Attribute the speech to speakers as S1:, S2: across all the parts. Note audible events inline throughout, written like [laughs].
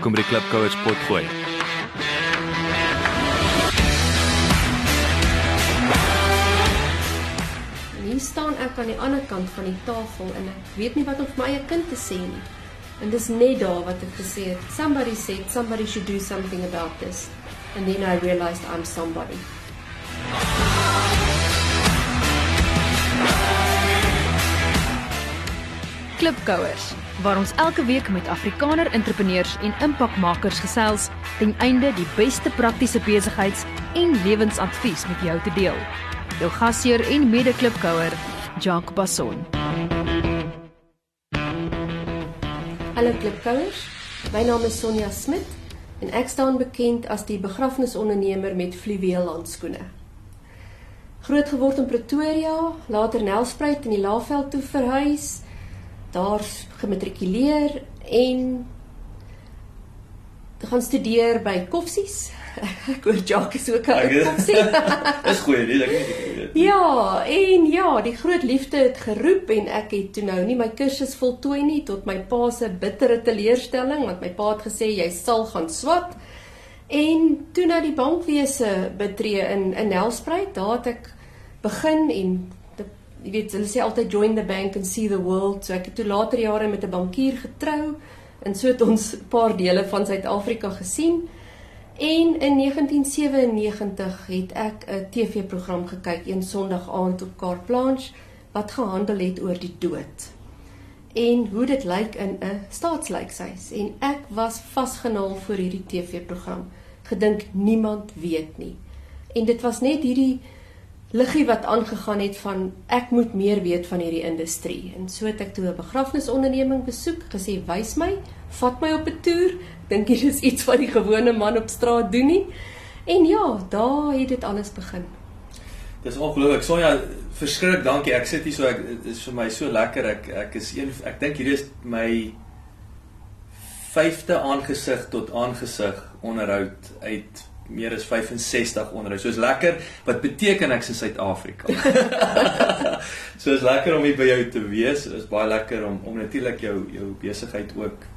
S1: Welkom by die Klipkouers potgooi.
S2: En hier staan ek aan die ander kant van die tafel en ek weet nie wat om vir my eie kind te sê nie. En dis net daar wat ek gesê het, somebody said somebody should do something about this. And then I realized I'm somebody.
S3: Klipkouers waar ons elke week met Afrikaner entrepreneurs en impakmakers gesels ten einde die beste praktiese besigheids- en lewensadvies met jou te deel. Jou gasheer en mede-klipkouer, Jacques Basson.
S2: Hallo klipkouers. My naam is Sonja Smit en ek staan bekend as die begrafnisondernemer met fluweel handskoene. Groot geword in Pretoria, later Nelspruit in die Laagveld toe verhuis, daar gematrikuleer en gaan studeer by Koffsies. [laughs] Ek hoor Jacques is ook 'n
S4: Ek-
S2: Koffsie. [laughs]
S4: Dis goeie, nee, ek weet.
S2: Ja, en ja, die groot liefde het geroep en ek het toe nou nie my kursus voltooi nie tot my pa se bittere teleurstelling want my pa het gesê jy sal gaan swat. En toe na die bankwese betree in in Nelspruit, daar het ek begin en jy weet hulle sê altyd join the bank and see the world. So ek het toe later jare met 'n bankier getrou en so het ons 'n paar dele van Suid-Afrika gesien. En in 1997 het ek 'n TV-program gekyk een Sondag aand op Kaart Blanche wat gehandel het oor die dood. En hoe dit lyk in 'n staatslykshuis en ek was vasgenaal voor hierdie TV-program. Gedink niemand weet nie. En dit was net hierdie liggie wat aangegaan het van ek moet meer weet van hierdie industrie. En so het ek toe 'n begrafnisonderneming besoek, gesê wys my, vat my op 'n toer. Dink jy dis iets wat die gewone man op straat doen nie? En ja, daar het dit alles begin.
S4: Dis ongelooflik. Sonja, verskrik dankie. Ek sit hier so ek is vir my so lekker. Ek ek is een ek dink hierdie is my vyfde aangesig tot aangesig onderhoud uit meer as 65 onderhoud. So is lekker. Wat beteken ek's in Suid-Afrika? [laughs] so is lekker om hier by jou te wees. Is baie lekker om om natuurlik jou jou besigheid ook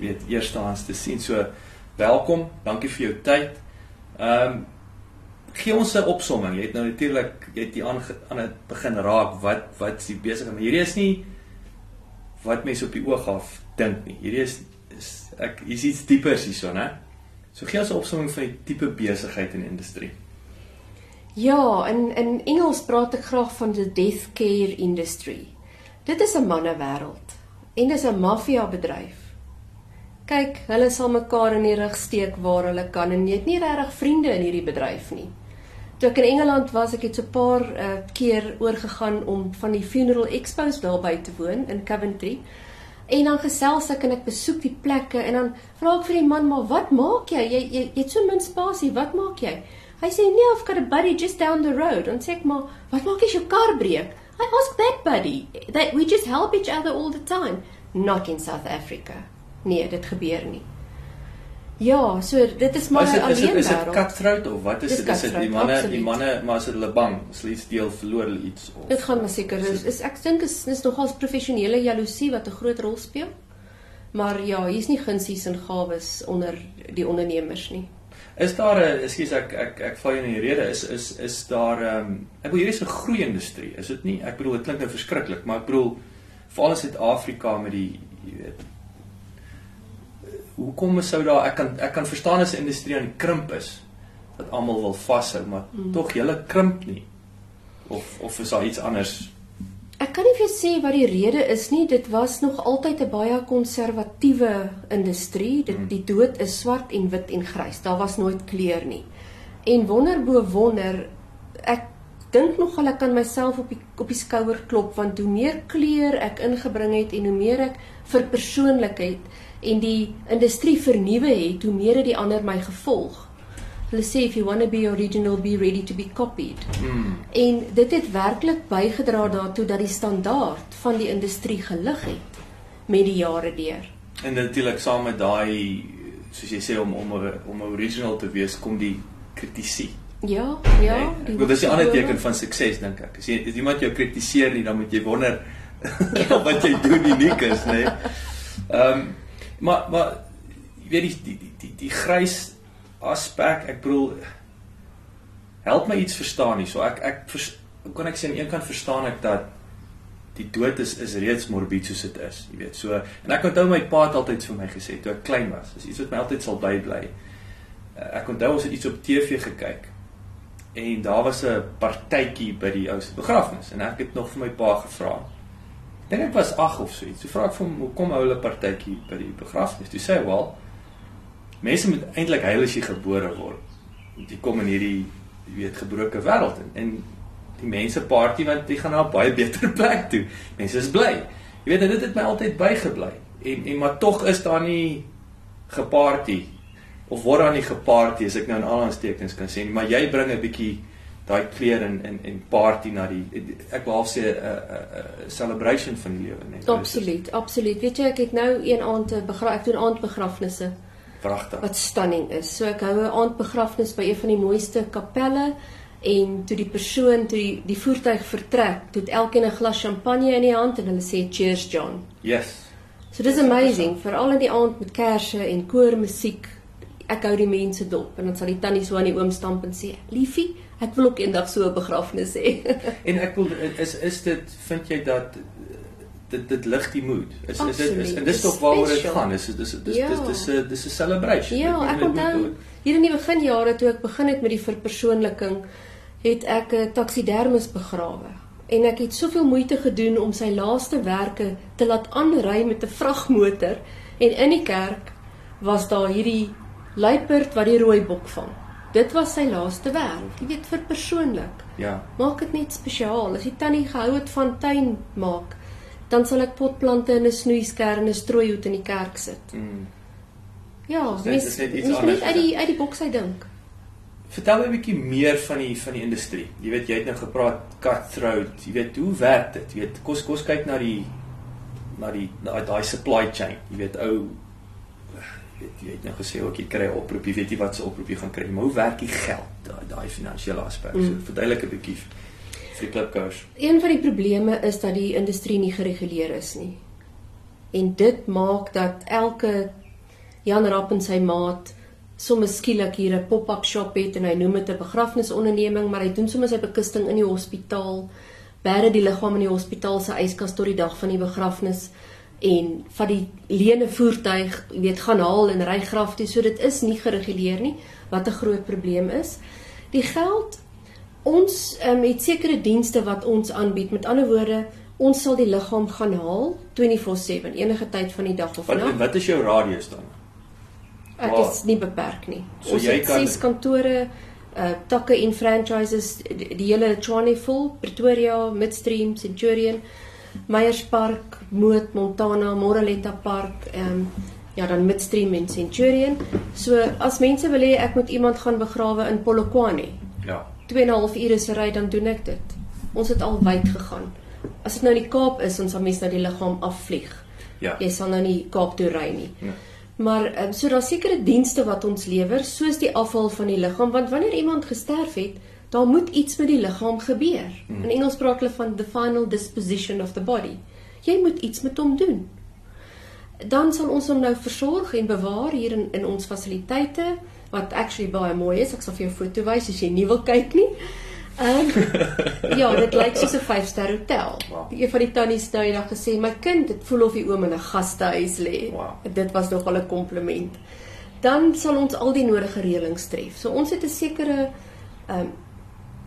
S4: weet eerstehands te sien. So welkom. Dankie vir jou tyd. Ehm um, gee ons 'n opsomming. Jy het nou natuurlik jy het die aan aan het begin raak wat wat is die besigheid, maar hierdie is nie wat mense op die oog af dink nie. Hierdie is is ek hier's iets diepers hierso, né? So gee ons 'n opsomming van die tipe besigheid en industrie.
S2: Ja, in in Engels praat ek graag van die death care industry. Dit is 'n mannewêreld en dis 'n maffia bedryf. Kyk, hulle sal mekaar in die rug steek waar hulle kan en jy het nie regtig vriende in hierdie bedryf nie. Toe ek in Engeland was, ek het so 'n paar uh, keer oorgegaan om van die funeral expos daarby te woon in Coventry. En dan gesels ek en ek besoek die plekke en dan vra ek vir die man, "Maar wat maak jy? Jy jy, jy het so min spasie. Wat maak jy?" Hy sê, "Nee, I've got a buddy just down the road." En sê ek, "Maar wat maak as jou kar breek?" I ask that buddy. That we just help each other all the time. Not in South Africa. Nee, dit gebeur nie. Ja, so dit is maar
S4: is dit is dit
S2: alleen
S4: is dit cutthroat of wat is
S2: Dis
S4: dit? Is dit die manne die
S2: absoluut.
S4: manne maar as hulle bang, as hulle iets deel, verloor hulle iets of
S2: Dit gaan maar seker is, is ek dink is is nogals professionele jaloesie wat 'n groot rol speel. Maar ja, hier's nie gunsies en gawes onder die ondernemers nie.
S4: Is daar 'n ekskuus ek ek ek val jou in die rede is is is daar ehm um, ek bedoel hierdie is 'n groei industrie, is dit nie? Ek bedoel dit klink nou verskriklik, maar ek bedoel veral in Suid-Afrika met die jy weet hoekom sou daar ek kan ek kan verstaan as 'n industrie aan die krimp is dat almal wil vashou, maar hmm. tog julle krimp nie. Of of is daar iets anders?
S2: Ek kan nie vir jou sê wat die rede is nie. Dit was nog altyd 'n baie konservatiewe industrie. Dit die dood is swart en wit en grys. Daar was nooit kleur nie. En wonder bo wonder ek dink nogal ek kan myself op die op die skouer klop want hoe meer kleur ek ingebring het en hoe meer ek verpersoonlikheid en die industrie vernuwe het, hoe meer het die ander my gevolg. Hulle sê if you want to be original, be ready to be copied.
S4: Hmm.
S2: En dit het werklik bygedra daartoe dat die standaard van die industrie gelig het met die jare deur.
S4: En natuurlik saam met daai soos jy sê om om om original te wees kom die kritisie.
S2: Ja, ja.
S4: Nee, bedoel, dis 'n ander teken van sukses dink ek. As jy as iemand jou kritiseer nie, dan moet jy wonder [laughs] [laughs] wat jy doen uniek is, nê. Nee. Ehm um, maar maar weet die die die die, die grys aspek, ek bedoel help my iets verstaan nie. So ek ek vers, kan ek sê aan een kant verstaan ek dat die dood is is reeds morbied soos dit is, jy weet. So en ek onthou my pa het altyd vir my gesê toe ek klein was, dis iets wat my altyd sal bybly. Uh, ek onthou ons het iets op TV gekyk en daar was 'n partytjie by die ou se begrafnis en ek het nog vir my pa gevra. Dink ek was 8 of so iets. So vra ek vir hom, "Hoekom hou hulle partytjie by die begrafnis?" Toe sê hy, "Wel, mense moet eintlik huil as jy gebore word. Jy kom in hierdie jy weet gebroke wêreld in en die mense party want jy gaan na 'n baie beter [laughs] plek toe. Mense is bly. Jy weet dit het my altyd bygebly. En en maar tog is daar nie geparty of word daar nie geparty as ek nou in aanhalingstekens kan sê nie, maar jy bring 'n bietjie daai kleur en en en party na die ek wou sê 'n 'n celebration van die lewe net.
S2: Absoluut, absoluut. Weet jy ek het nou een aand begraf ek doen aandbegrafnisse.
S4: Pragtig.
S2: Wat stunning is. So ek hou 'n aandbegrafnis by een van die mooiste kapelle en toe die persoon toe die, die voertuig vertrek, toe het elkeen 'n glas champagne in die hand en hulle sê cheers John.
S4: Yes.
S2: So dis amazing, veral in die aand met kersse en koormusiek. Ek hou die mense dop en dan sal die tannie so aan die oom stamp en sê, "Liefie, ek wil ook eendag so 'n begrafnis hê." [laughs]
S4: en ek wil is is dit vind jy dat dit dit lig die mood. Is is dit is en dis tog waaroor dit gaan. Is dis dis
S2: ja.
S4: dis dis 'n dis 'n celebration.
S2: Ja, ek onthou hier in die beginjare toe ek begin het met die verpersoonliking, het ek 'n taksidermis begrawe en ek het soveel moeite gedoen om sy laaste werke te laat aanry met 'n vragmotor en in die kerk was daar hierdie luiperd wat die rooi bok vang. Dit was sy laaste werk. Jy weet vir persoonlik.
S4: Ja.
S2: Maak dit net spesiaal. As die tannie gehou het van tuin maak, dan sal ek potplante in 'n snoeisker en 'n strooihoed in die kerk sit.
S4: Mm.
S2: Ja,
S4: net-
S2: mens moet net uit die uit die boks uit dink.
S4: Vertel my 'n bietjie meer van die van die industrie. Jy weet jy het nou gepraat cutthroat. Jy weet hoe werk dit? Jy weet kos kos kyk na die na die na daai supply chain. Jy weet ou weet jy het nou gesê ook jy kry 'n oproep, jy weet nie wat se oproep jy gaan kry nie, maar hoe werk die geld? Daai daai finansiële aspek. Mm. So verduidelik 'n bietjie vir die klipkous.
S2: Een van die probleme is dat die industrie nie gereguleer is nie. En dit maak dat elke Jan Rapp en sy maat sommer skielik hier 'n pop-up shop het en hy noem dit 'n begrafnisonderneming, maar hy doen sommer sy bekusting in die hospitaal, bære die liggaam in die hospitaal se yskas tot die dag van die begrafnis en vat die lene voertuig, jy weet, gaan haal en ry graf toe. So dit is nie gereguleer nie, wat 'n groot probleem is. Die geld Ons um, het sekere dienste wat ons aanbied. Met ander woorde, ons sal die liggaam gaan haal 24/7 enige tyd van die dag of
S4: Wat
S2: nag.
S4: wat is jou radius dan?
S2: Ek
S4: Waar-
S2: is nie beperk nie.
S4: So
S2: ons het
S4: kan-
S2: ses kantore, uh takke en franchises die, die hele vol, Pretoria, Midstream, Centurion, Meyerspark, Moot, Montana, Moraletta Park, ehm um, ja, dan Midstream en Centurion. So as mense wil hê ek moet iemand gaan begrawe in Polokwane,
S4: Ja.
S2: 2 en 'n half ure se ry dan doen ek dit. Ons het al wyd gegaan. As dit nou in die Kaap is, ons sal mense nou die liggaam afvlieg.
S4: Ja.
S2: Jy sal nou nie Kaap toe ry nie.
S4: Ja.
S2: Maar um, so daar's sekere dienste wat ons lewer, soos die afval van die liggaam, want wanneer iemand gesterf het, daar moet iets met die liggaam gebeur. Mm. In Engels praat hulle van the final disposition of the body. Jy moet iets met hom doen. Dan sal ons hom nou versorg en bewaar hier in in ons fasiliteite wat actually baie mooi is. Ek sal vir jou foto wys as jy nie wil kyk nie. Ehm um, [laughs] ja, dit lyk soos 'n 5-ster hotel.
S4: Wow.
S2: Een van die tannies nou eendag gesê, "My kind, dit voel of die oom in 'n gastehuis lê."
S4: Wow.
S2: Dit was nogal 'n kompliment. Dan sal ons al die nodige reëlings tref. So ons het 'n sekere ehm um,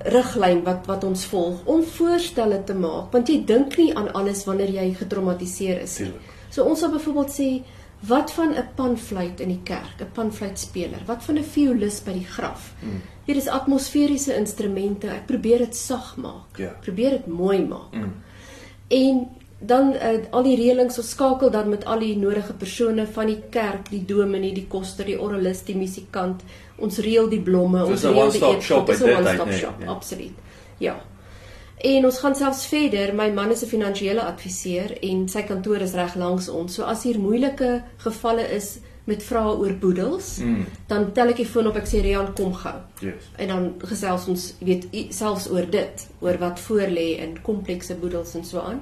S2: riglyn wat wat ons volg om voorstelle te maak, want jy dink nie aan alles wanneer jy getraumatiseer is nie. So ons sal byvoorbeeld sê wat van 'n panfluit in die kerk, 'n panfluitspeler, wat van 'n violis by die graf. Mm. Hier is atmosferiese instrumente. Ek probeer dit sag maak.
S4: Ja.
S2: Probeer dit mooi maak.
S4: Mm.
S2: En dan uh, al die reëlings ons skakel dan met al die nodige persone van die kerk, die dominee, die koster, die orgelis, die musikant. Ons reël die blomme,
S4: So
S2: ons
S4: is
S2: reël die
S4: shop
S2: Dis
S4: uit
S2: 'n
S4: dit uit,
S2: one-stop
S4: nee,
S2: shop,
S4: ja.
S2: absoluut. Ja. En ons gaan selfs verder. My man is 'n finansiële adviseur en sy kantoor is reg langs ons. So as hier moeilike gevalle is met vrae oor boedels,
S4: Mm.
S2: dan tel ek die foon op, ek sê Rian, kom gou.
S4: Yes.
S2: En dan gesels ons, weet, selfs oor dit, oor wat voor lê in komplekse boedels en so aan.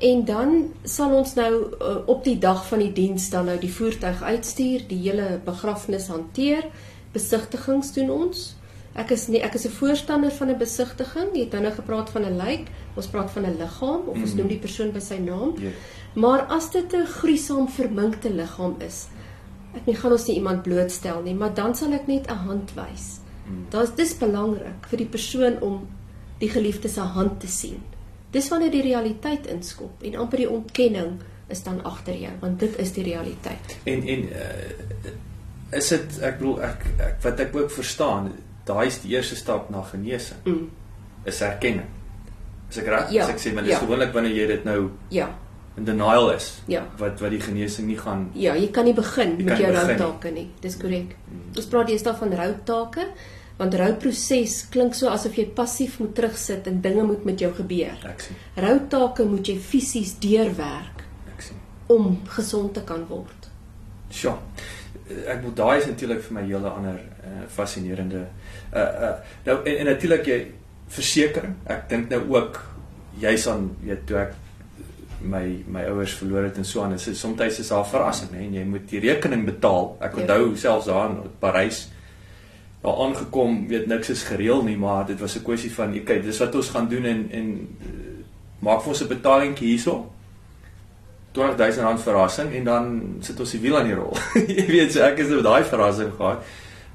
S2: En dan sal ons nou uh, op die dag van die diens dan nou die voertuig uitstuur, die hele begrafnis hanteer, besigtigings doen ons. Ek is nie ek is 'n voorstander van 'n besigtiging. Jy het nou gepraat van 'n lijk, ons praat van 'n liggaam of ons
S4: Mm.
S2: noem die persoon by sy naam.
S4: Ja.
S2: Maar as dit 'n gruisam verminkte liggaam is, ek nie gaan ons nie iemand blootstel nie, maar dan sal ek net 'n hand wys.
S4: Mm.
S2: Dit dis belangrik vir die persoon om die geliefde se hand te sien. Dis wanneer die realiteit inskop en amper die ontkenning is dan agter jou, want dit is die realiteit.
S4: En en uh, is dit ek bedoel ek, ek wat ek ook verstaan, daai is die eerste stap na genesing.
S2: Mm.
S4: Is erkenning. Is ek reg?
S2: Ja,
S4: As ek sê maar dis
S2: ja.
S4: gewoonlik wanneer jy dit nou
S2: Ja,
S4: in denial is.
S2: ja.
S4: Wat wat die genesing nie gaan
S2: Ja, jy kan nie begin
S4: Jy
S2: met jou
S4: nie begin nie.
S2: Dis korrek. Ons praat deesdae van routake, want rouproses klink so asof jy passief moet terugsit en dinge moet met jou gebeur.
S4: ek sien.
S2: Routake moet jy fisies deurwerk
S4: Ek sien.
S2: om gesond te kan word.
S4: Sjoe. Ek bedoel daai is natuurlik vir my hele ander uh, fascinerende uh uh nou en, en natuurlik jy versekering. Ek dink nou ook jy's aan weet toe ek my my ouers verloor het en so aan. Dit is soms is daar verrassing, hè, en jy moet die rekening betaal. Ek
S2: Ja.
S4: onthou selfs daar in Parys daar aangekom, weet niks is gereël nie, maar dit was 'n kwessie van, okay, dis wat ons gaan doen en en uh, maak vir ons 'n betalingkie hierso. R20000 verrassing en dan sit ons die wiel aan die rol. [laughs] jy weet, so ek is met daai verrassing gehad.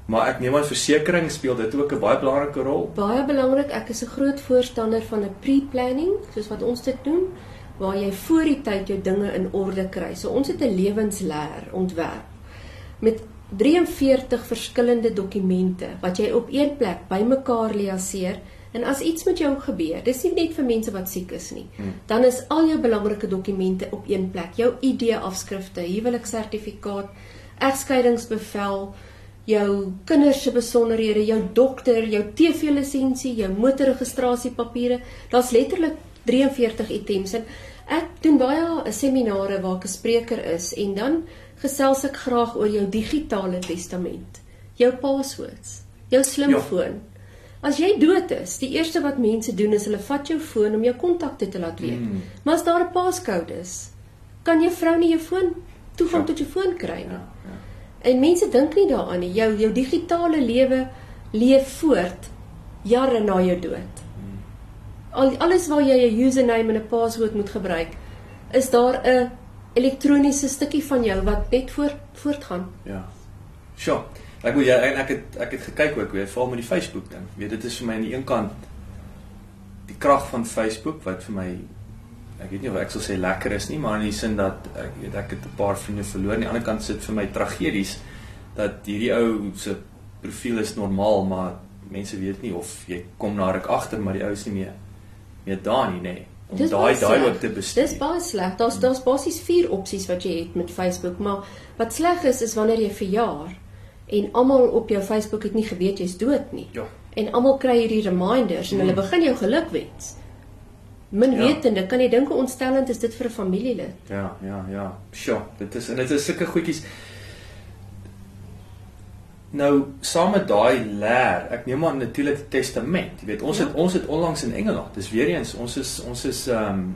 S4: Maar ek neem aan versekerings speel dit ook 'n baie belangrike rol.
S2: Baie belangrik, ek is 'n groot voorstander van 'n pre-planning, soos wat ons dit noem, waar jy voor die tyd jou dinge in orde kry. So ons het 'n lewensleer ontwerp met 43 verskillende dokumente wat jy op een plek bymekaar liaseer en as iets met jou gebeur, dis nie net vir mense wat siek is nie.
S4: Hmm.
S2: Dan is al jou belangrike dokumente op een plek. Jou ID-afskrifte, huweliksertifikaat, egskeidingsbevel, jou kinders se besonderhede, jou dokter, jou TV-lisensie, jou motorregistrasiepapiere. Daar's letterlik 43 items en ek doen baie seminare waar ek 'n spreker is en dan gesels ek graag oor jou digitale testament, jou passwords, jou slimfoon. As jy dood is, die eerste wat mense doen is hulle vat jou foon om jou kontakte te laat weet.
S4: Mm.
S2: Maar as daar 'n paskode is, kan jou vrou nie jou foon toegang
S4: Ja.
S2: tot jou foon kry nie.
S4: Ja, ja.
S2: En mense dink nie daaraan nie. Jou jou digitale lewe leef voort jare na jou dood. Al alles waar jy 'n username en 'n paswoord moet gebruik, is daar 'n elektroniese stukkie van jou wat net voort voortgaan.
S4: Ja. Sjoe. Ek wil jy en ek het ek het gekyk ook weer veral met die Facebook ding. Weet dit is vir my aan die een kant die krag van Facebook wat vir my ek weet nie of ek sal sê lekker is nie, maar in die sin dat ek weet ek het 'n paar vriende verloor. Aan die ander kant sit vir my tragedies dat hierdie ou se profiel is normaal, maar mense weet nie of jy kom na ruk agter maar die ou is nie meer meer daar nie, nê. Nee, om daai daai ook te bestuur.
S2: Dis baie sleg. Daar's daar's basies vier opsies wat jy het met Facebook, maar wat sleg is is wanneer jy verjaar en almal op jou Facebook het nie geweet jy's dood nie.
S4: Ja.
S2: En almal kry hierdie reminders en hulle
S4: Hmm.
S2: begin jou gelukwens. Min
S4: Ja.
S2: wetende, kan jy dink hoe ontstellend is dit vir 'n familielid?
S4: Ja, ja, ja. Sjoe, dit is en dit is sulke goedjies. Nou, saam met daai leer, ek neem aan natuurlik testament. Jy weet, ons
S2: Ja.
S4: het ons het onlangs in Engeland. Dis weer eens, ons is ons is ehm um,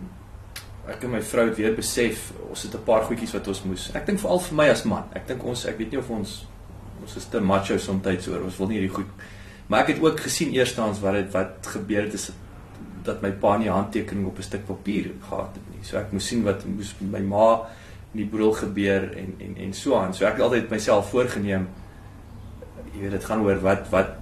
S4: ek en my vrou het weer besef, ons het 'n paar goedjies wat ons moes. Ek dink veral vir my as man. Ek dink ons ek weet nie of ons ons is te macho soms oor. Ons wil nie hierdie goed. Maar ek het ook gesien eerstens wat dit wat gebeur het is dat my pa nie handtekening op 'n stuk papier gehad het nie. So ek moes sien wat moes my ma in die broer gebeur en en en so aan. So ek het altyd myself voorgenem jy weet dit gaan oor wat wat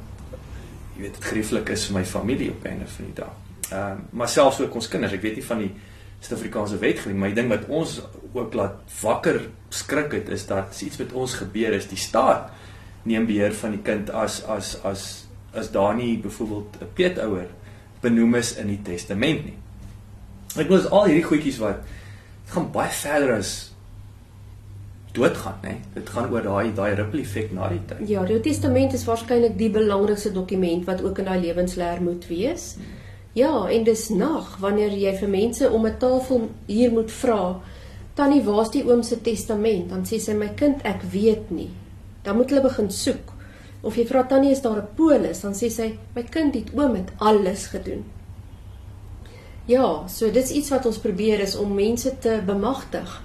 S4: jy weet dit grieflik is vir my familie op einde van die dag. Ehm um, maar selfs ook ons kinders, ek weet nie van die Suid-Afrikaanse wetgewing, maar ek dink wat ons ook laat wakker skrik het is dat iets met ons gebeur is, die staat neem beheer van die kind as as as as daar nie byvoorbeeld 'n peetouer benoem is in die testament nie. Ek is al hierdie goedjies wat gaan baie verder as doodgaan, né? Dit gaan oor daai daai ripple effek na die tyd.
S2: Ja, die testament is waarskynlik die belangrikste dokument wat ook in daai lewensleer moet wees. Ja, en dis nag wanneer jy vir mense om 'n tafel hier moet vra, tannie, waar's die oom se testament? Dan sê sy my kind, ek weet nie. Dan moet hulle begin soek. Of jy vra tannie, is daar 'n polis? Dan sê sy, my kind, die oom het alles gedoen. Ja, so dis iets wat ons probeer is om mense te bemagtig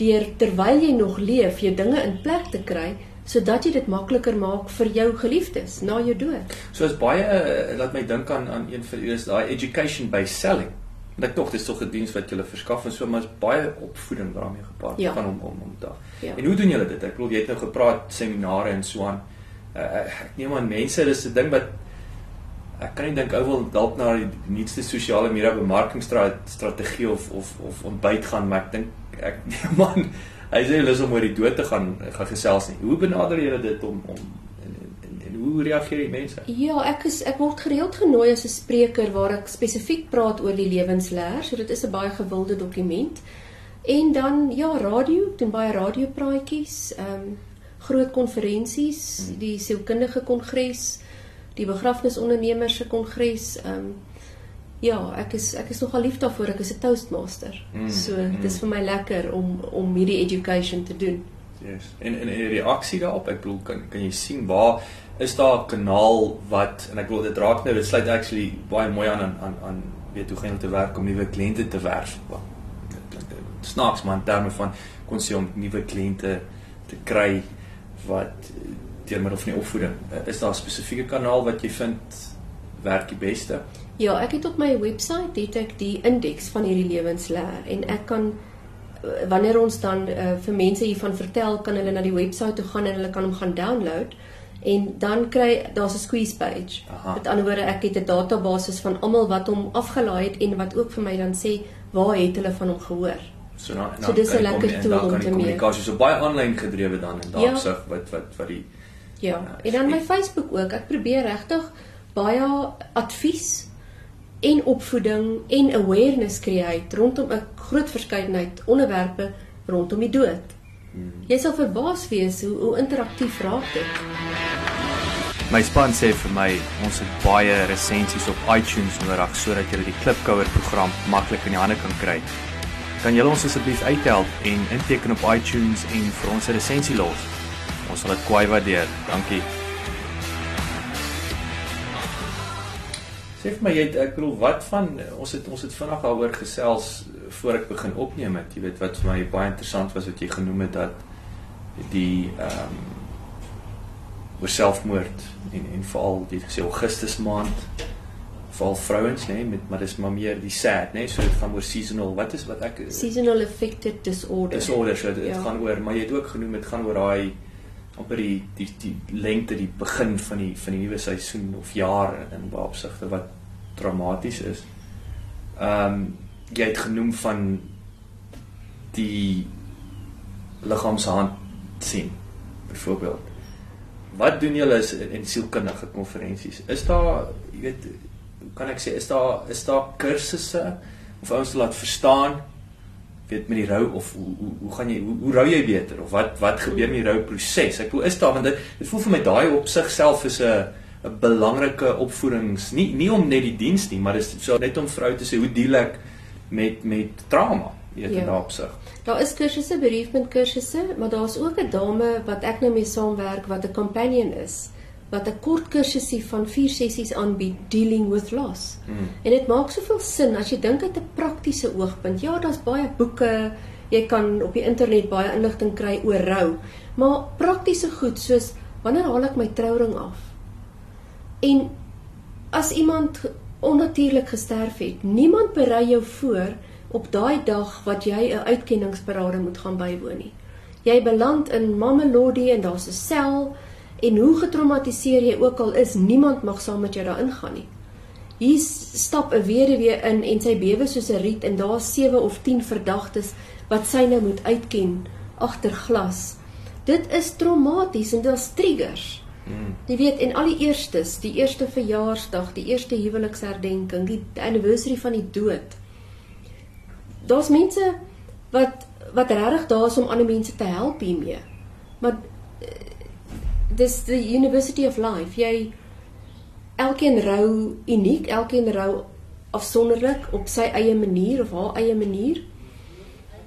S2: deur terwyl jy nog leef jou dinge in plek te kry sodat jy dit makliker maak vir jou geliefdes na jou dood.
S4: So is baie uh, laat my dink aan aan een die is daai education based selling. En ek tog dis tog 'n diens wat jy verskaf en so maar is baie opvoeding daarmee gepaard
S2: Ja.
S4: van om om om daar.
S2: Ja.
S4: En hoe doen julle dit? Ek bedoel jy het nou gepraat seminare en so aan. Uh, ek neem aan mense dis 'n ding wat ek kan nie dink ou wil dalk na die nuutste sosiale media bemarkingsstrategie of of of ontbyt gaan maar ek dink ek [laughs] aan hy sê hulle is om oor die dood te gaan gaan gesels nie. Hoe benader julle dit om om en, en, en, en hoe reageer die mense?
S2: Ja, ek is ek word gereeld genooi as 'n spreker waar ek spesifiek praat oor die lewensleer, so dit is 'n baie gewilde dokument. En dan ja, radio, ek doen baie radiopraatjies, ehm um, groot konferensies, die sielkundige kongres, die begrafnisondernemers se kongres, ehm um, ja, ek is ek is nogal lief daarvoor, ek is 'n toastmaster.
S4: Mm,
S2: so
S4: mm.
S2: dis vir my lekker om om hierdie education te doen.
S4: Yes. En en 'n reaksie daarop, ek bedoel kan kan jy sien waar is daar 'n kanaal wat en ek bedoel dit raak nou dit sluit actually baie mooi aan aan aan, aan weet hoe gaan jy te werk om nuwe kliënte te werf. Dit dit snaaks maar in terme van kon sê om nuwe kliënte te kry wat eh, deur middel van die opvoeding. Eh, Is daar 'n spesifieke kanaal wat jy vind werk die beste?
S2: Ja, ek het op my webwerf het ek die indeks van hierdie lewensleer en ek kan eh, wanneer ons dan uh, vir mense hiervan vertel, kan hulle na die webwerf toe gaan en hulle kan hom gaan download en dan kry daar's 'n squeeze page.
S4: Aha.
S2: Met ander woorde, ek het 'n database van almal wat hom afgelaai het en wat ook vir my dan sê waar het hulle van hom gehoor.
S4: So dan
S2: So dis 'n lekker
S4: en
S2: tool om te
S4: die
S2: mee.
S4: kommunikasie so baie aanlyn gedrewe dan in daardie
S2: Ja.
S4: opsig wat wat wat die
S2: Ja,
S4: Ja,
S2: en dan my Facebook ook. Ek probeer regtig baie advies en opvoeding en awareness create rondom 'n groot verskeidenheid onderwerpe rondom die dood. Jy sal verbaas wees hoe hoe interaktief raak dit.
S4: My span sê vir my ons het baie resensies op iTunes nodig sodat jy die Klipkouer program maklik in die hande kan kry. Kan julle ons asseblief uithelp en inteken op iTunes en vir ons 'n resensie los? Ons sal dit kwai waardeer. Dankie. Sê vir my jy het ek bedoel wat van ons het ons het vinnig daaroor gesels voor ek begin opneem het. Jy weet wat vir my baie interessant was wat jy genoem het dat die ehm um, oor selfmoord en en veral jy het gesê Augustus maand veral vrouens nê nee, met maar dis maar meer die sad nê nee, so dit gaan oor seasonal wat is wat ek
S2: Seasonal affected disorder.
S4: disorder so dit
S2: Ja.
S4: gaan oor maar jy het ook genoem dit gaan oor daai amper die die die lengte die begin van die van die nuwe seisoen of jaar in baie opsigte wat dramaties is. Ehm um, jy het genoem van die liggaamshand sien byvoorbeeld. Wat doen julle is in, in sielkundige konferensies? Is daar, jy weet, kan ek sê, is daar is daar kursusse of ouens laat verstaan weet met die rou of hoe hoe hoe gaan jy hoe, hoe rou jy beter of wat wat gebeur met die rou proses? Ek bedoel is daar want dit dit voel vir my daai op sigself is 'n 'n belangrike opvoedings nie nie om net die diens nie, maar dis so net om vrou te sê hoe deel ek met met trauma, weet
S2: Ja.
S4: ja. daar op sig.
S2: Daar is kursusse, bereavement kursusse, maar daar's ook 'n dame wat ek nou mee saamwerk wat 'n companion is, wat 'n kort kursusie van 4 sessies aanbied dealing with loss.
S4: Mm.
S2: En dit maak soveel sin as jy dink uit 'n praktiese oogpunt. Ja, daar's baie boeke, jy kan op die internet baie inligting kry oor rou, maar praktiese goed soos wanneer haal ek my trouring af? En as iemand onnatuurlik gesterf het, niemand berei jou voor op daai dag wat jy 'n uitkenningsparade moet gaan bywoon nie. Jy beland in Mamelodi en daar's 'n sel en hoe getraumatiseer jy ook al is, niemand mag saam met jou daarin gaan nie. Hier stap 'n weduwee in en sy bewe soos 'n riet en daar's 7 of 10 verdagtes wat sy nou moet uitken agter glas. Dit is traumaties en daar's triggers.
S4: Mm.
S2: Jy weet en al die eerstes, die eerste verjaarsdag, die eerste huweliksherdenking, die anniversary van die dood. Daar's mense wat wat regtig daar is om ander mense te help hiermee. Maar dis the university of life. Jy elkeen rou uniek, elkeen rou afsonderlik op sy eie manier of haar eie manier.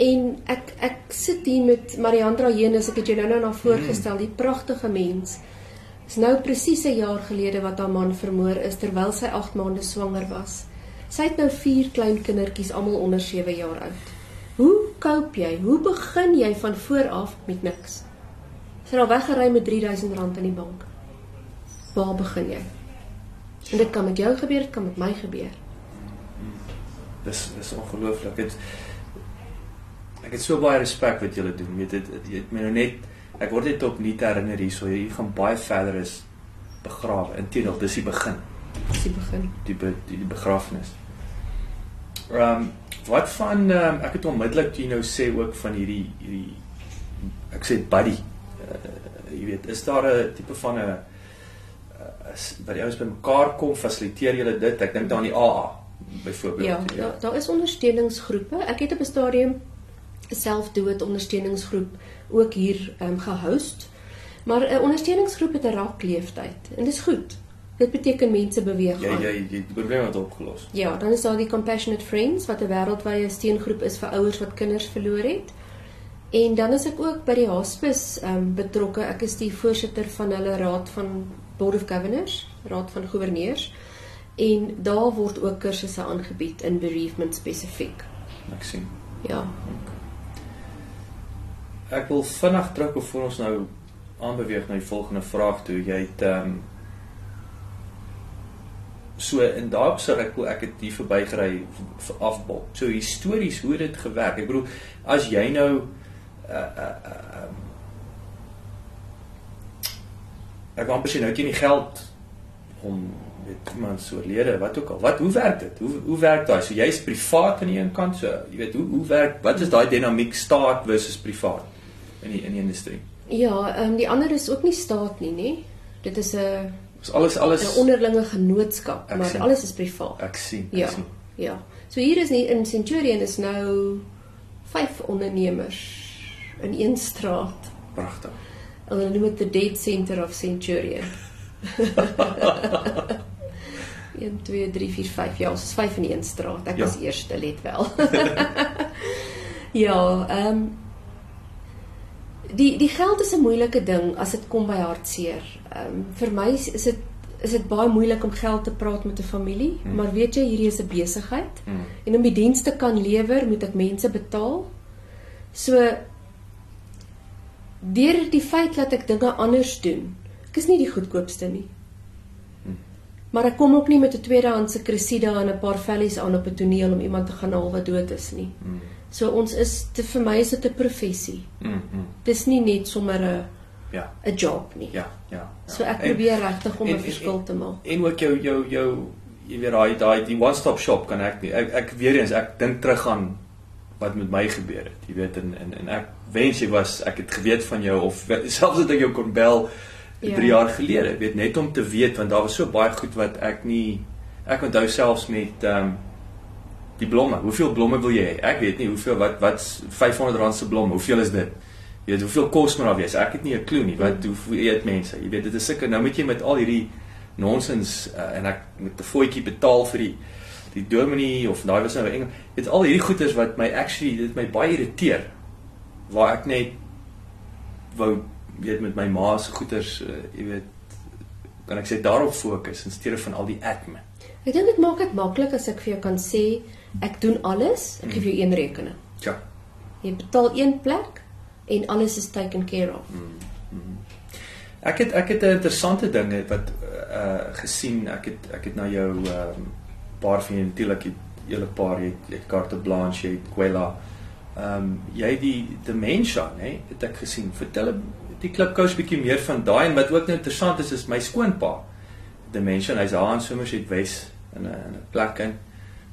S2: En ek ek sit hier met Mariandra Henes, ek het jou nou nou na voorgestel, die pragtige mens. Dis nou presies 'n jaar gelede wat haar man vermoor is terwyl sy 8 maande swanger was. Sy het nou 4 klein kindertjies almal onder 7 jaar oud. Hoe koop jy? Hoe begin jy van voor af met niks? Sy al weggery met R3000 in die bank. Waar begin jy? En dit kan met jou gebeur, dit kan met my gebeur.
S4: Dis dis ongelooflik. Dit ek het so baie respek wat julle doen. Weet dit jy het my nou net ek word net op nuut herinner hierso jy gaan baie verder is begrawe. Inteendeel, dis die begin.
S2: Dis die begin.
S4: Die be, die, die begrafnis. Ehm um, wat van um, ek het onmiddellik jy nou sê ook van hierdie hierdie ek sê buddy. Uh, jy weet, is daar 'n tipe van 'n as by die ouens bymekaar kom, fasiliteer julle dit? Ek dink dan die AA byvoorbeeld.
S2: Ja, daar daar is ondersteuningsgroepe. Ek het op 'n stadium 'n selfdood ondersteuningsgroep ook hier ehm um, gehost. Maar 'n ondersteuningsgroep het 'n rakleeftyd en dis goed. Dit beteken mense beweeg
S4: Ja,
S2: aan.
S4: jy jy die probleem word opgelos.
S2: Ja, dan is daar die Compassionate Friends wat 'n wêreldwye steungroep is vir ouers wat kinders verloor het. En dan is ek ook by die hospice ehm um, betrokke. Ek is die voorsitter van hulle raad van Board of Governors, raad van goewerneurs. En daar word ook kursusse aangebied in bereavement spesifiek.
S4: Ek sien.
S2: Ja.
S4: Ek wil vinnig terug of voor ons nou aanbeweeg na die volgende vraag toe. Jy het ehm um, so in daai opsig ek ek het hier verbygery vir afbok. So histories hoe dit gewerk? Ek bedoel as jy nou um, ek amper sê nou jy nie geld om weet iemand so lede wat ook al. Wat hoe werk dit? Hoe hoe werk daai? So jy's privaat aan die een kant so, jy weet hoe hoe werk wat is daai dinamiek staat versus privaat in die in die industrie?
S2: Ja, ehm um, die ander is ook nie staat nie, nê? Dit is 'n
S4: Is alles alles
S2: 'n onderlinge genootskap,
S4: Ek
S2: maar
S4: sien.
S2: alles is privaat.
S4: ek sien, ek
S2: Ja.
S4: sien.
S2: Ja. So hier is nie in Centurion is nou vyf ondernemers in een straat.
S4: Pragtig.
S2: Hulle noem dit the Dead Center of Centurion. 1 2 3 4 5 ja, ons is vyf in een straat. Ek
S4: Ja.
S2: was eerste, let wel. [laughs] ja, ehm um, die die geld is 'n moeilike ding as dit kom by hartseer. Ehm um, vir my is dit is dit baie moeilik om geld te praat met 'n familie,
S4: Hmm.
S2: maar weet jy, hierdie is 'n besigheid
S4: Hmm.
S2: en om die dienste kan lewer, moet ek mense betaal. So deur die feit dat ek dinge anders doen, ek is nie die goedkoopste nie. Maar ek kom ook nie met 'n tweedehandse Cressida en 'n paar vellies aan op 'n toneel om iemand te gaan haal wat dood is nie.
S4: Mm.
S2: So ons is te vir my is dit 'n professie.
S4: Mm. mm.
S2: Dis nie net sommer 'n
S4: Ja,
S2: 'n job nie.
S4: ja, ja. ja.
S2: So ek probeer regtig om 'n verskil te maak.
S4: En ook jou jou jou jy weet daai daai die one stop shop kan ek nie. Ek ek weer eens ek dink terug aan wat met my gebeur het. Jy weet en en, en ek wens jy was ek het geweet van jou of [laughs] selfs dat ek jou kon bel
S2: Ja.
S4: 3 jaar gelede. Ek weet net om te weet want daar was so baie goed wat ek nie ek onthou selfs met ehm um, die blomme. Hoeveel blomme wil jy hê? Ek weet nie hoeveel wat wat R500 se blomme. Hoeveel is dit? Jy weet hoeveel kos moet daar wees? Ek het nie 'n klou nie. Wat hoe eet mense? Jy weet dit is sulke nou moet jy met al hierdie nonsens uh, en ek moet 'n voetjie betaal vir die die dominee of daai was nou 'n Engel. Dit al hierdie goeders wat my actually dit my baie irriteer. Waar ek net wou weet met my ma se goeders, uh, jy weet kan ek sê daarop fokus in steede van al die admin.
S2: Ek dink dit maak dit maklik as ek vir jou kan sê ek doen alles, ek gee vir jou een rekening.
S4: Ja.
S2: Jy betaal een plek en alles is taken care of.
S4: Ek het ek het 'n interessante ding wat uh gesien. Ek het ek het na jou ehm um, paar julle natuurlik die hele paar jy het- jy het Carte Blanche, jy het Quella. Ehm um, jy het die dementia, nê? Het ek gesien. Vertel die klipkous bietjie meer van daai en wat ook nou interessant is is my skoonpa. Dementia, en hy's daar in Somerset West in 'n in 'n plek in.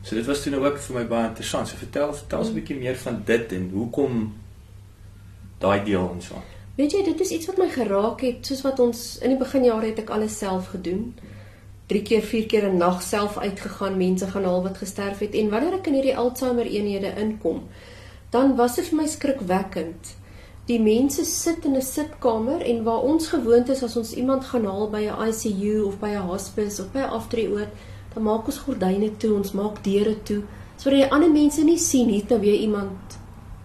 S4: So dit was toe nou ook vir my baie interessant. So vertel vertel ons 'n bietjie meer van dit en hoekom daai deel en so. aan.
S2: Weet jy, dit is iets wat my geraak het, soos wat ons in die beginjare het ek alles self gedoen. 3 keer, 4 keer 'n nag self uitgegaan, mense gaan haal wat gesterf het en wanneer ek in hierdie Alzheimer eenhede inkom, dan was dit vir my skrikwekkend. Die mense sit in 'n sitkamer en waar ons gewoond is as ons iemand gaan haal by 'n ICU of by 'n hospice of by 'n aftreeoord, dan maak ons gordyne toe, ons maak deure toe sodat die ander mense nie sien hier nou weer iemand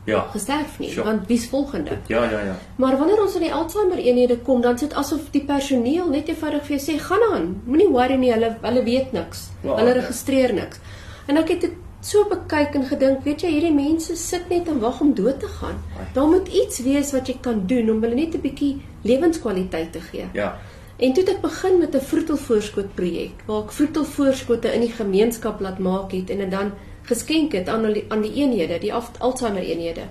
S4: Ja.
S2: gesterf nie,
S4: Sure.
S2: want wie's volgende?
S4: Ja, ja, ja.
S2: Maar wanneer ons in die Alzheimer eenhede kom, dan sit asof die personeel net eenvoudig vir jou sê, "Gaan aan, moenie worry nie, hulle hulle weet niks.
S4: Wow,
S2: hulle
S4: okay.
S2: registreer niks." En ek het dit so bekyk en gedink, weet jy, hierdie mense sit net en wag om dood te gaan. Daar moet iets wees wat jy kan doen om hulle net 'n bietjie lewenskwaliteit te gee.
S4: Ja.
S2: En toe het ek begin met 'n vroetelvoorskot projek waar ek vroetelvoorskotte in die gemeenskap laat maak het en dit dan geskenk het aan die, aan die eenhede, die Alzheimer eenhede.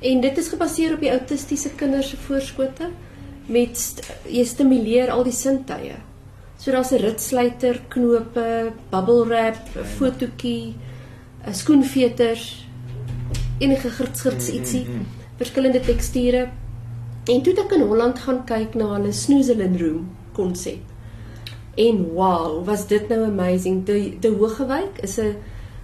S2: En dit is gebaseer op die autistiese kinders se voorskotte met jy stimuleer al die sintuie. So daar's 'n ritsluiter, knope, bubble wrap, 'n fotootjie, 'n skoenveters, enige girts-girts ietsie, verskillende teksture. En toe het ek in Holland gaan kyk na hulle snoezelin room konsep. En wow, was dit nou amazing. Die die Hogewyk is 'n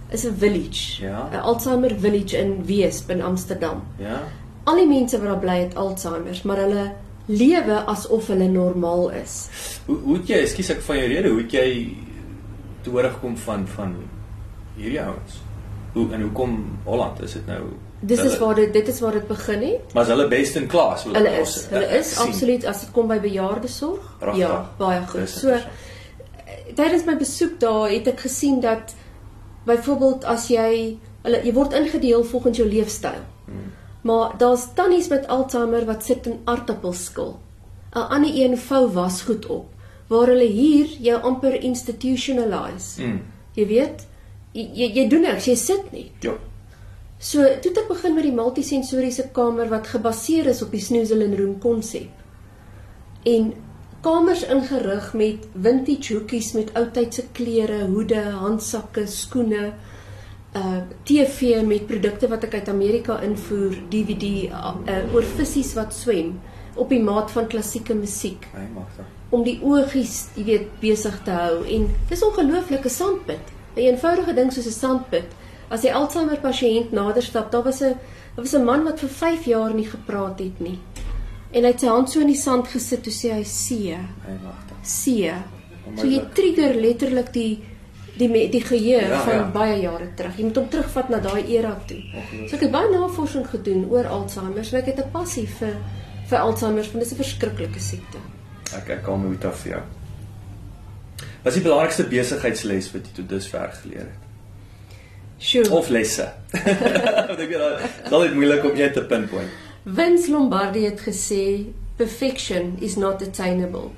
S2: is 'n village.
S4: Ja.
S2: 'n Alzheimer village in Weesp in Amsterdam.
S4: Ja.
S2: Al die mense wat daar bly het Alzheimer's, maar hulle lewe asof hulle normaal is.
S4: Hoe hoe het jy, ekskuus ek van jou rede, hoe het jy te hoor gekom van van hierdie ouens? Hoe en hoekom Holland? Is dit nou
S2: Dis is
S4: hulle-
S2: waar dit dit is waar dit begin het.
S4: Maar is hulle best in klas? wil
S2: Hulle
S4: ons-
S2: is, hulle
S4: ek
S2: is
S4: sien.
S2: absoluut as dit kom by bejaardesorg. Ja, baie goed. So
S4: interessant.
S2: tydens my besoek daar het ek gesien dat byvoorbeeld as jy hulle jy word ingedeel volgens jou leefstyl.
S4: Hmm.
S2: Maar daar's tannies met Alzheimer wat sit in aardappelskil. 'n Ander een vou wasgoed op waar hulle hier jou amper institutionalize.
S4: Mm.
S2: Jy weet, jy jy, doen niks, jy sit net.
S4: Ja.
S2: So, toe het ek begin met die multisensoriese kamer wat gebaseer is op die Snoezelin Room konsep. En kamers ingerig met vintage hoekies met ou tydse klere, hoede, handsakke, skoene, uh TV met produkte wat ek uit Amerika invoer, DVD uh, uh, oor visse wat swem op die maat van klassieke musiek
S4: Hy mag dit.
S2: om die oogies, jy weet, besig te hou en dis ongelooflike sandpit. 'n Eenvoudige ding soos 'n sandpit. As jy Alzheimer pasiënt nader stap, daar was 'n daar was 'n man wat vir 5 jaar nie gepraat het nie. En hy het sy hand so in die sand gesit toe sê hy see,
S4: Hy dit.
S2: see. So jy trigger letterlik die die die geheue
S4: Ja,
S2: van
S4: ja.
S2: baie jare terug. Jy moet hom terugvat na daai era toe.
S4: Ongelooflik.
S2: So ek het baie navorsing gedoen oor Alzheimer, so ek het 'n passie vir vir Alzheimer, want dit is 'n verskriklike siekte.
S4: Ek ek kan nooit af vir jou. Wat is die belangrikste besigheidsles wat jy tot dusver geleer het?
S2: Sjoe.
S4: Of lesse? [laughs] Want ek weet dit is altyd moeilik om een te pinpoint.
S2: Vince Lombardi het gesê perfection is not attainable.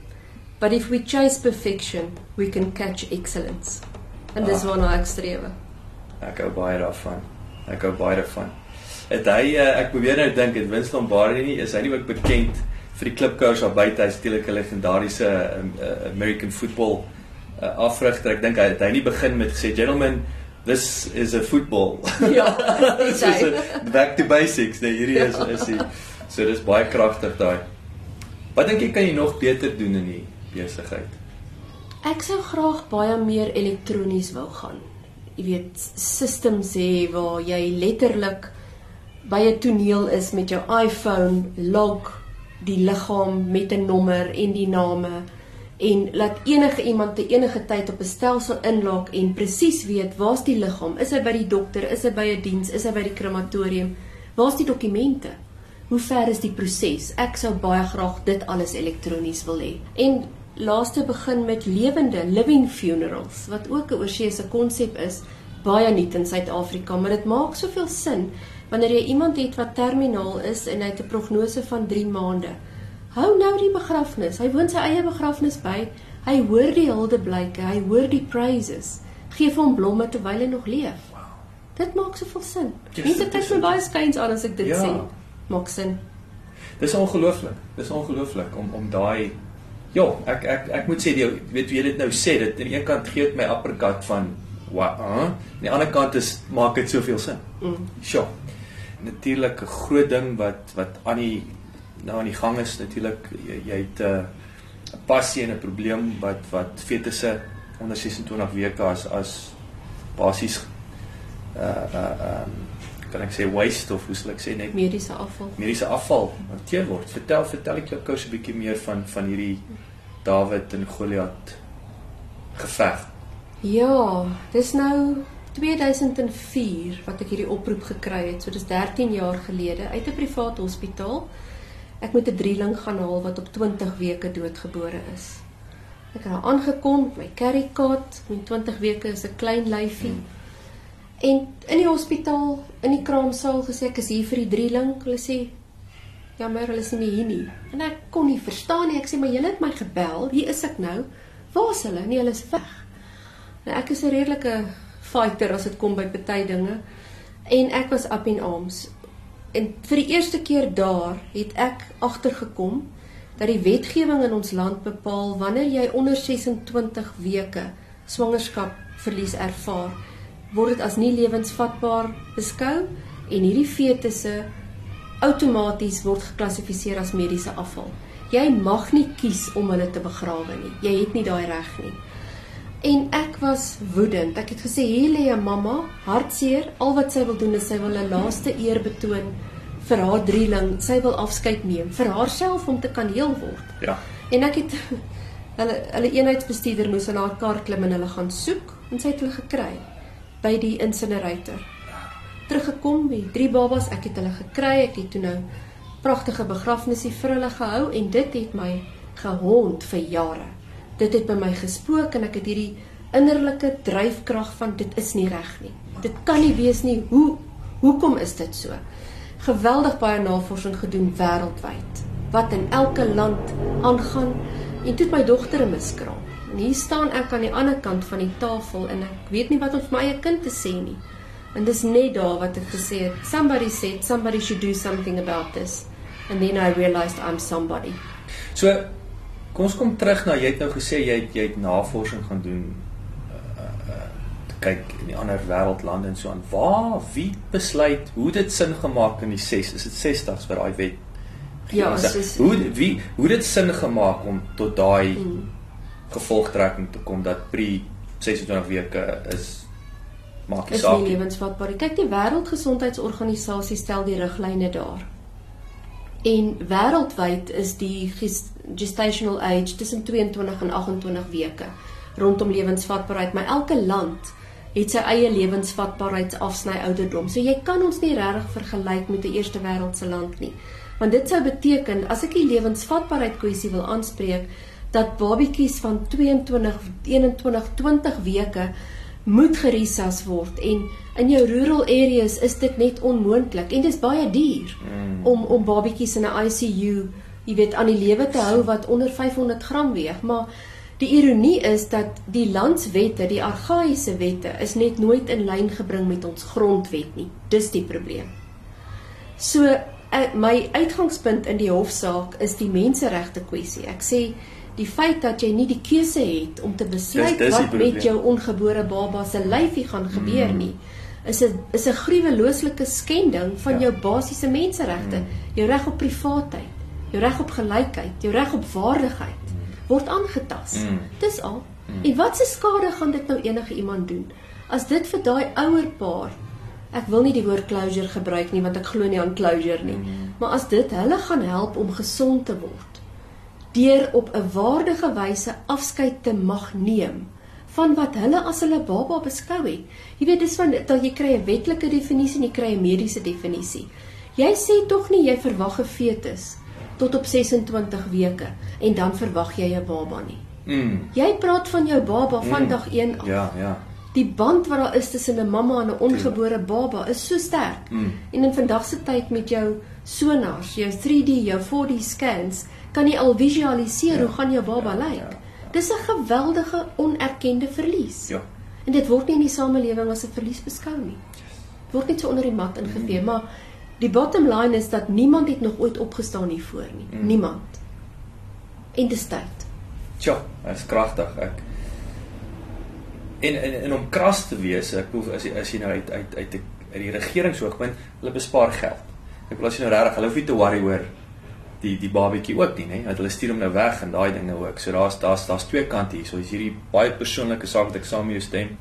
S2: But if we chase perfection, we can catch excellence. En dis
S4: Ah.
S2: waarna ek streef.
S4: Ek hou baie daarvan. Ek hou baie daarvan. Het hy uh, ek probeer nou dink het Winston Lombardi nie is hy nie ook bekend vir die klipkoers daar buite hy's natuurlik 'n legendariese uh, American football uh, afrigter. Ek dink hy het hy nie begin met gesê gentlemen this is a football. [laughs]
S2: Ja, [laughs] dis hy.
S4: back to basics. Nee, hierdie is is die so dis baie kragtig daai. Wat dink jy kan jy nog beter doen in die besigheid?
S2: Ek sou graag baie meer elektronies wou gaan. Jy weet, systems hê waar jy letterlik by 'n toneel is met jou iPhone, log die liggaam met 'n nommer en die name en laat enige iemand te enige tyd op 'n stelsel inlog en presies weet waar's die liggaam? Is hy by die dokter? Is hy by 'n diens? Is hy by die krematorium? Waar's die dokumente? Hoe ver is die proses? Ek sou baie graag dit alles elektronies wil hê. En laaste begin met lewende living funerals wat ook 'n oorseese konsep is, baie nuut in Suid-Afrika, maar dit maak soveel sin wanneer jy iemand het wat terminaal is en hy het 'n prognose van 3 maande. Hou nou die begrafnis. Hy woon sy eie begrafnis by. Hy hoor die huldeblyke, hy hoor die praises. Geef hom blomme terwyl hy nog leef. Dit maak soveel sin. Mense kyk my baie skuins aan as ek dit
S4: Ja.
S2: sê. Maak sin.
S4: Dis ongelooflik. Dis ongelooflik om om daai Ja, ek ek ek moet sê jy weet wie jy dit nou sê, dit aan die een kant gee dit my uppercut van wat, huh? aan die ander kant is maak dit soveel sin.
S2: Mm.
S4: Sjoe. Natuurlik 'n groot ding wat wat aan die nou aan die gang is natuurlik jy, jy het 'n uh, passie en 'n probleem wat wat fetusse onder 26 weke as as basies uh uh um, kan ek sê waste of hoe sal ek sê net
S2: Mediese afval.
S4: mediese afval hanteer word. Vertel vertel ek jou kous 'n bietjie meer van van hierdie Dawid en Goliat geveg.
S2: Ja, dis nou 2004 wat ek hierdie oproep gekry het. So dis 13 jaar gelede uit 'n privaat hospitaal. Ek moet 'n drieling gaan haal wat op 20 weke doodgebore is. Ek het daar aangekom, my carry cot, met 20 weke is 'n klein lyfie. En in die hospitaal, in die kraamsaal gesê ek is hier vir die drieling. Hulle sê jammer, hulle is nie hier nie. En ek kon nie verstaan nie. Ek sê maar julle het my gebel. Hier is ek nou. Waar is hulle? Nee, hulle is weg. Nou ek is 'n redelike fighter as dit kom by party dinge. En ek was up in arms. En vir die eerste keer daar het ek agtergekom dat die wetgewing in ons land bepaal wanneer jy onder 26 weke swangerskap verlies ervaar word dit as nie lewensvatbaar beskou en hierdie fetusse outomaties word geklassifiseer as mediese afval. Jy mag nie kies om hulle te begrawe nie. Jy het nie daai reg nie. En ek was woedend. Ek het gesê hier lê 'n mamma, hartseer. Al wat sy wil doen is sy wil 'n laaste eer betoon vir haar drieling. Sy wil afskeid neem vir haarself om te kan heel word.
S4: Ja.
S2: En ek het [laughs] hulle hulle eenheidsbestuurder moes in haar kar klim en hulle gaan soek en sy het hulle gekry by die incinerator. Teruggekom met drie babas, ek het hulle gekry, ek het toe nou pragtige begrafnisie vir hulle gehou en dit het my gehond vir jare. Dit het by my gespook en ek het hierdie innerlike dryfkrag van dit is nie reg nie. Dit kan nie wees nie. Hoe hoekom is dit so? Geweldig baie navorsing gedoen wêreldwyd wat in elke land aangaan en toe my dogter 'n miskraam. En hier staan ek aan die ander kant van die tafel en ek weet nie wat om vir my eie kind te sê nie. En dis net daar wat ek gesê het, somebody said somebody should do something about this. And then I realized I'm somebody.
S4: So kom ons kom terug na jy het nou gesê jy het, jy het navorsing gaan doen uh, uh, kyk in die ander wêreldlande en so aan. Waar wie besluit hoe dit sin gemaak in die 6 is dit 60s vir daai wet?
S2: Ja, is,
S4: hoe wie hoe dit sin gemaak om tot daai hmm gevolgtrekking te kom dat pre 26 weke is maak
S2: nie saak. Is nie lewensvatbaar. Kyk, die Wêreldgesondheidsorganisasie stel die riglyne daar. En wêreldwyd is die gestational age tussen 22 en 28 weke rondom lewensvatbaarheid, maar elke land het sy eie lewensvatbaarheidsafsny ouderdom. So jy kan ons nie regtig vergelyk met 'n eerste wêreldse land nie. Want dit sou beteken as ek die lewensvatbaarheid kwessie wil aanspreek, dat babatjies van 22 21 20 weke moet gerisas word en in jou rural areas is dit net onmoontlik en dit is baie duur mm. om om babatjies in 'n ICU jy weet aan die lewe te hou wat onder 500 gram weeg maar die ironie is dat die landswette die argaïese wette is net nooit in lyn gebring met ons grondwet nie dis die probleem so eh, my uitgangspunt in die hofsaak is die menseregte kwessie ek sê die feit dat jy nie die keuse het om te besluit dis, dis wat met jou ongebore baba se lyfie gaan gebeur mm. nie is 'n is 'n gruwelooslike skending van ja. jou basiese menseregte mm. jou reg op privaatheid jou reg op gelykheid jou reg op waardigheid word aangetast mm. dis al mm. en wat se skade gaan dit nou enige iemand doen as dit vir daai ouer paar ek wil nie die woord closure gebruik nie want ek glo nie aan closure nie mm. maar as dit hulle gaan help om gesond te word deur op 'n waardige wyse afskeid te mag neem van wat hulle as hulle baba beskou het. Jy weet dis van dat jy kry 'n wetlike definisie en jy kry 'n mediese definisie. Jy sê tog nie jy verwag 'n fetus tot op 26 weke en dan verwag jy 'n baba nie. Mm. Jy praat van jou baba van mm. dag 1 af.
S4: Ja, ja.
S2: Die band wat daar is tussen 'n mamma en 'n ongebore baba is so sterk. Mm. En in vandag se tyd met jou sonars, jou 3D, jou 4D scans, kan jy al visualiseer ja. hoe gaan jou baba ja, lyk. Ja. Dis 'n geweldige onerkende verlies.
S4: Ja.
S2: En dit word nie in die samelewing as 'n verlies beskou nie. Word net so onder die mat ingevee, mm. maar die bottom line is dat niemand het nog ooit opgestaan hiervoor nie. Mm. Niemand. En dit tyd.
S4: Tja, dit is kragtig. Ek en en en om kras te wees, ek bedoel as jy as jy nou uit uit uit die, uit die regeringsoogpunt, hulle bespaar geld. Ek wil as jy nou regtig, hulle hoef nie te worry oor die die babatjie ook nie, nê? Dat hulle stuur hom nou weg en daai dinge ook. So daar's daar's daar's twee kante hier. So is hierdie baie persoonlike saak wat ek saam met jou stem.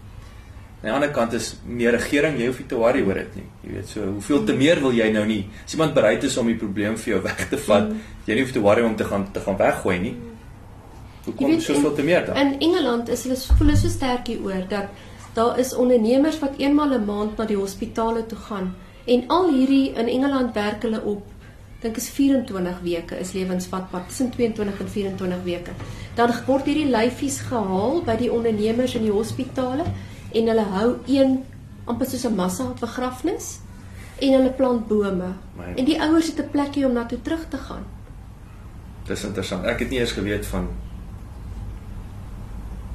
S4: Aan die ander kant is meer regering, jy hoef nie te worry oor dit nie. Jy weet, so hoeveel te meer wil jy nou nie? As iemand bereid is om die probleem vir jou weg te vat, mm. jy hoef te worry om te gaan te gaan weggooi nie. Hoe kom jy soveel te meer dan?
S2: In Engeland is hulle voel so sterk hieroor dat daar is ondernemers wat eenmal 'n een maand na die hospitale toe gaan en al hierdie in Engeland werk hulle op dink is 24 weke is lewensvatbaar tussen 22 en 24 weke. Dan word hierdie lyfies gehaal by die ondernemers in die hospitale en hulle hou een amper soos 'n massa begrafnis en hulle plant bome.
S4: My-
S2: En die ouers het 'n plekkie om na toe terug te gaan.
S4: Dis interessant. Ek het nie eers geweet van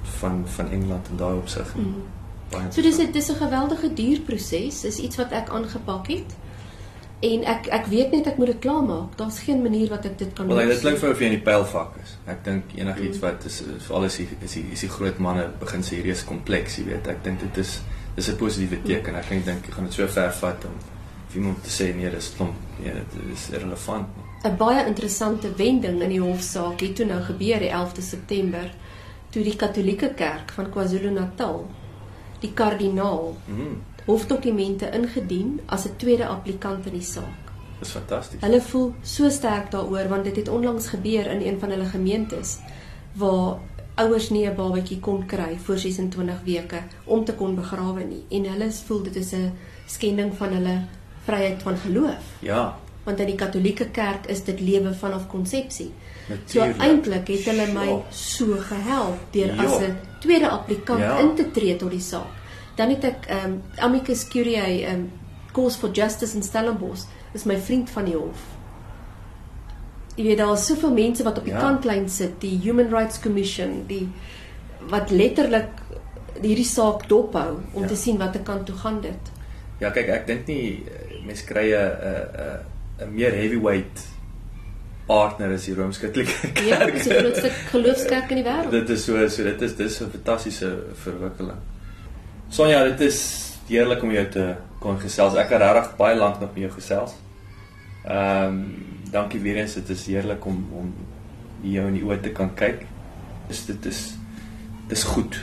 S4: van van Engeland en daai opsig nie.
S2: Mm. So dis 'n dis 'n geweldige duurproses, is iets wat ek aangepak het. En ek ek weet net ek moet dit klaarmaak. Daar's geen manier wat ek dit kan
S4: Wel, nee, dit klink vir of jy in die pylvak is. Ek dink enigiets
S2: Mm.
S4: wat is veral as die is die is die groot manne begin se hierdie is kompleks, jy weet. Ek dink dit is dis 'n positiewe teken. Ek dink dink jy gaan dit so ver vat om iemand te sê nee, dis klomp. Nee, dit is irrelevant.
S2: 'n baie interessante wending in die hofsaak het toe nou gebeur die 11de September toe die Katolieke Kerk van KwaZulu-Natal die kardinaal
S4: Mhm.
S2: Hofdokumente ingedien as 'n tweede applikant in die saak.
S4: Dis fantasties.
S2: Hulle voel so sterk daaroor want dit het onlangs gebeur in een van hulle gemeentes waar ouers nie 'n babatjie kon kry voor 26 weke om te kon begrawe nie en hulle voel dit is 'n skending van hulle vryheid van geloof
S4: Ja,
S2: want in die Katolieke Kerk is dit lewe vanaf konsepsie. So
S4: natuurlik.
S2: eintlik het hulle my
S4: Ja.
S2: so gehelp deur
S4: Ja.
S2: as 'n tweede applikant
S4: Ja.
S2: in te tree tot die saak. Dan het ek ehm um, Amicus Curiae ehm um, Cause for Justice in Stellenbosch is my vriend van die hof. Jy weet daar is soveel mense wat op die
S4: Ja.
S2: kantlyn sit, die Human Rights Commission, die wat letterlik hierdie saak dophou om
S4: Ja.
S2: te sien watter kant toe gaan dit.
S4: Ja, kyk, ek dink nie eh, mense kry 'n 'n 'n meer heavyweight partner as die Rooms-Katolieke Kerk.
S2: Ja, dis die grootste geloofskerk in die wêreld.
S4: Dit is so so dit is dis 'n fantastiese verwikkeling. Sonja, dit is heerlik om jou te kon gesels. Ek het regtig baie lank nog met jou gesels. Ehm um, dankie weer eens. Dit is heerlik om om jou in die oë te kan kyk. Dis dit is dis goed.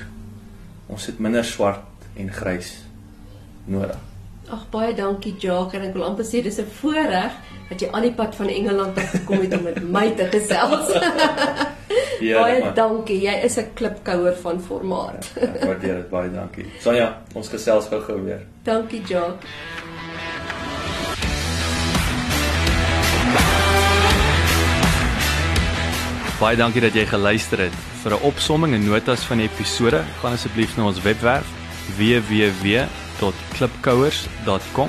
S4: Ons het minder swart en grys nodig.
S2: Ag baie dankie Jacques en ek wil amper sê dis 'n voorreg dat jy al die pad van Engeland af gekom het om met my te gesels. [laughs]
S4: Ja,
S2: baie
S4: man.
S2: dankie. Jy is 'n klipkouer van formaat.
S4: Ek waardeer dit baie dankie. Sonja, ons gesels gou-gou weer.
S2: dankie Jacques.
S4: Baie dankie dat jy geluister het. Vir 'n opsomming en notas van die episode, gaan asseblief na ons webwerf www.klipkouers.com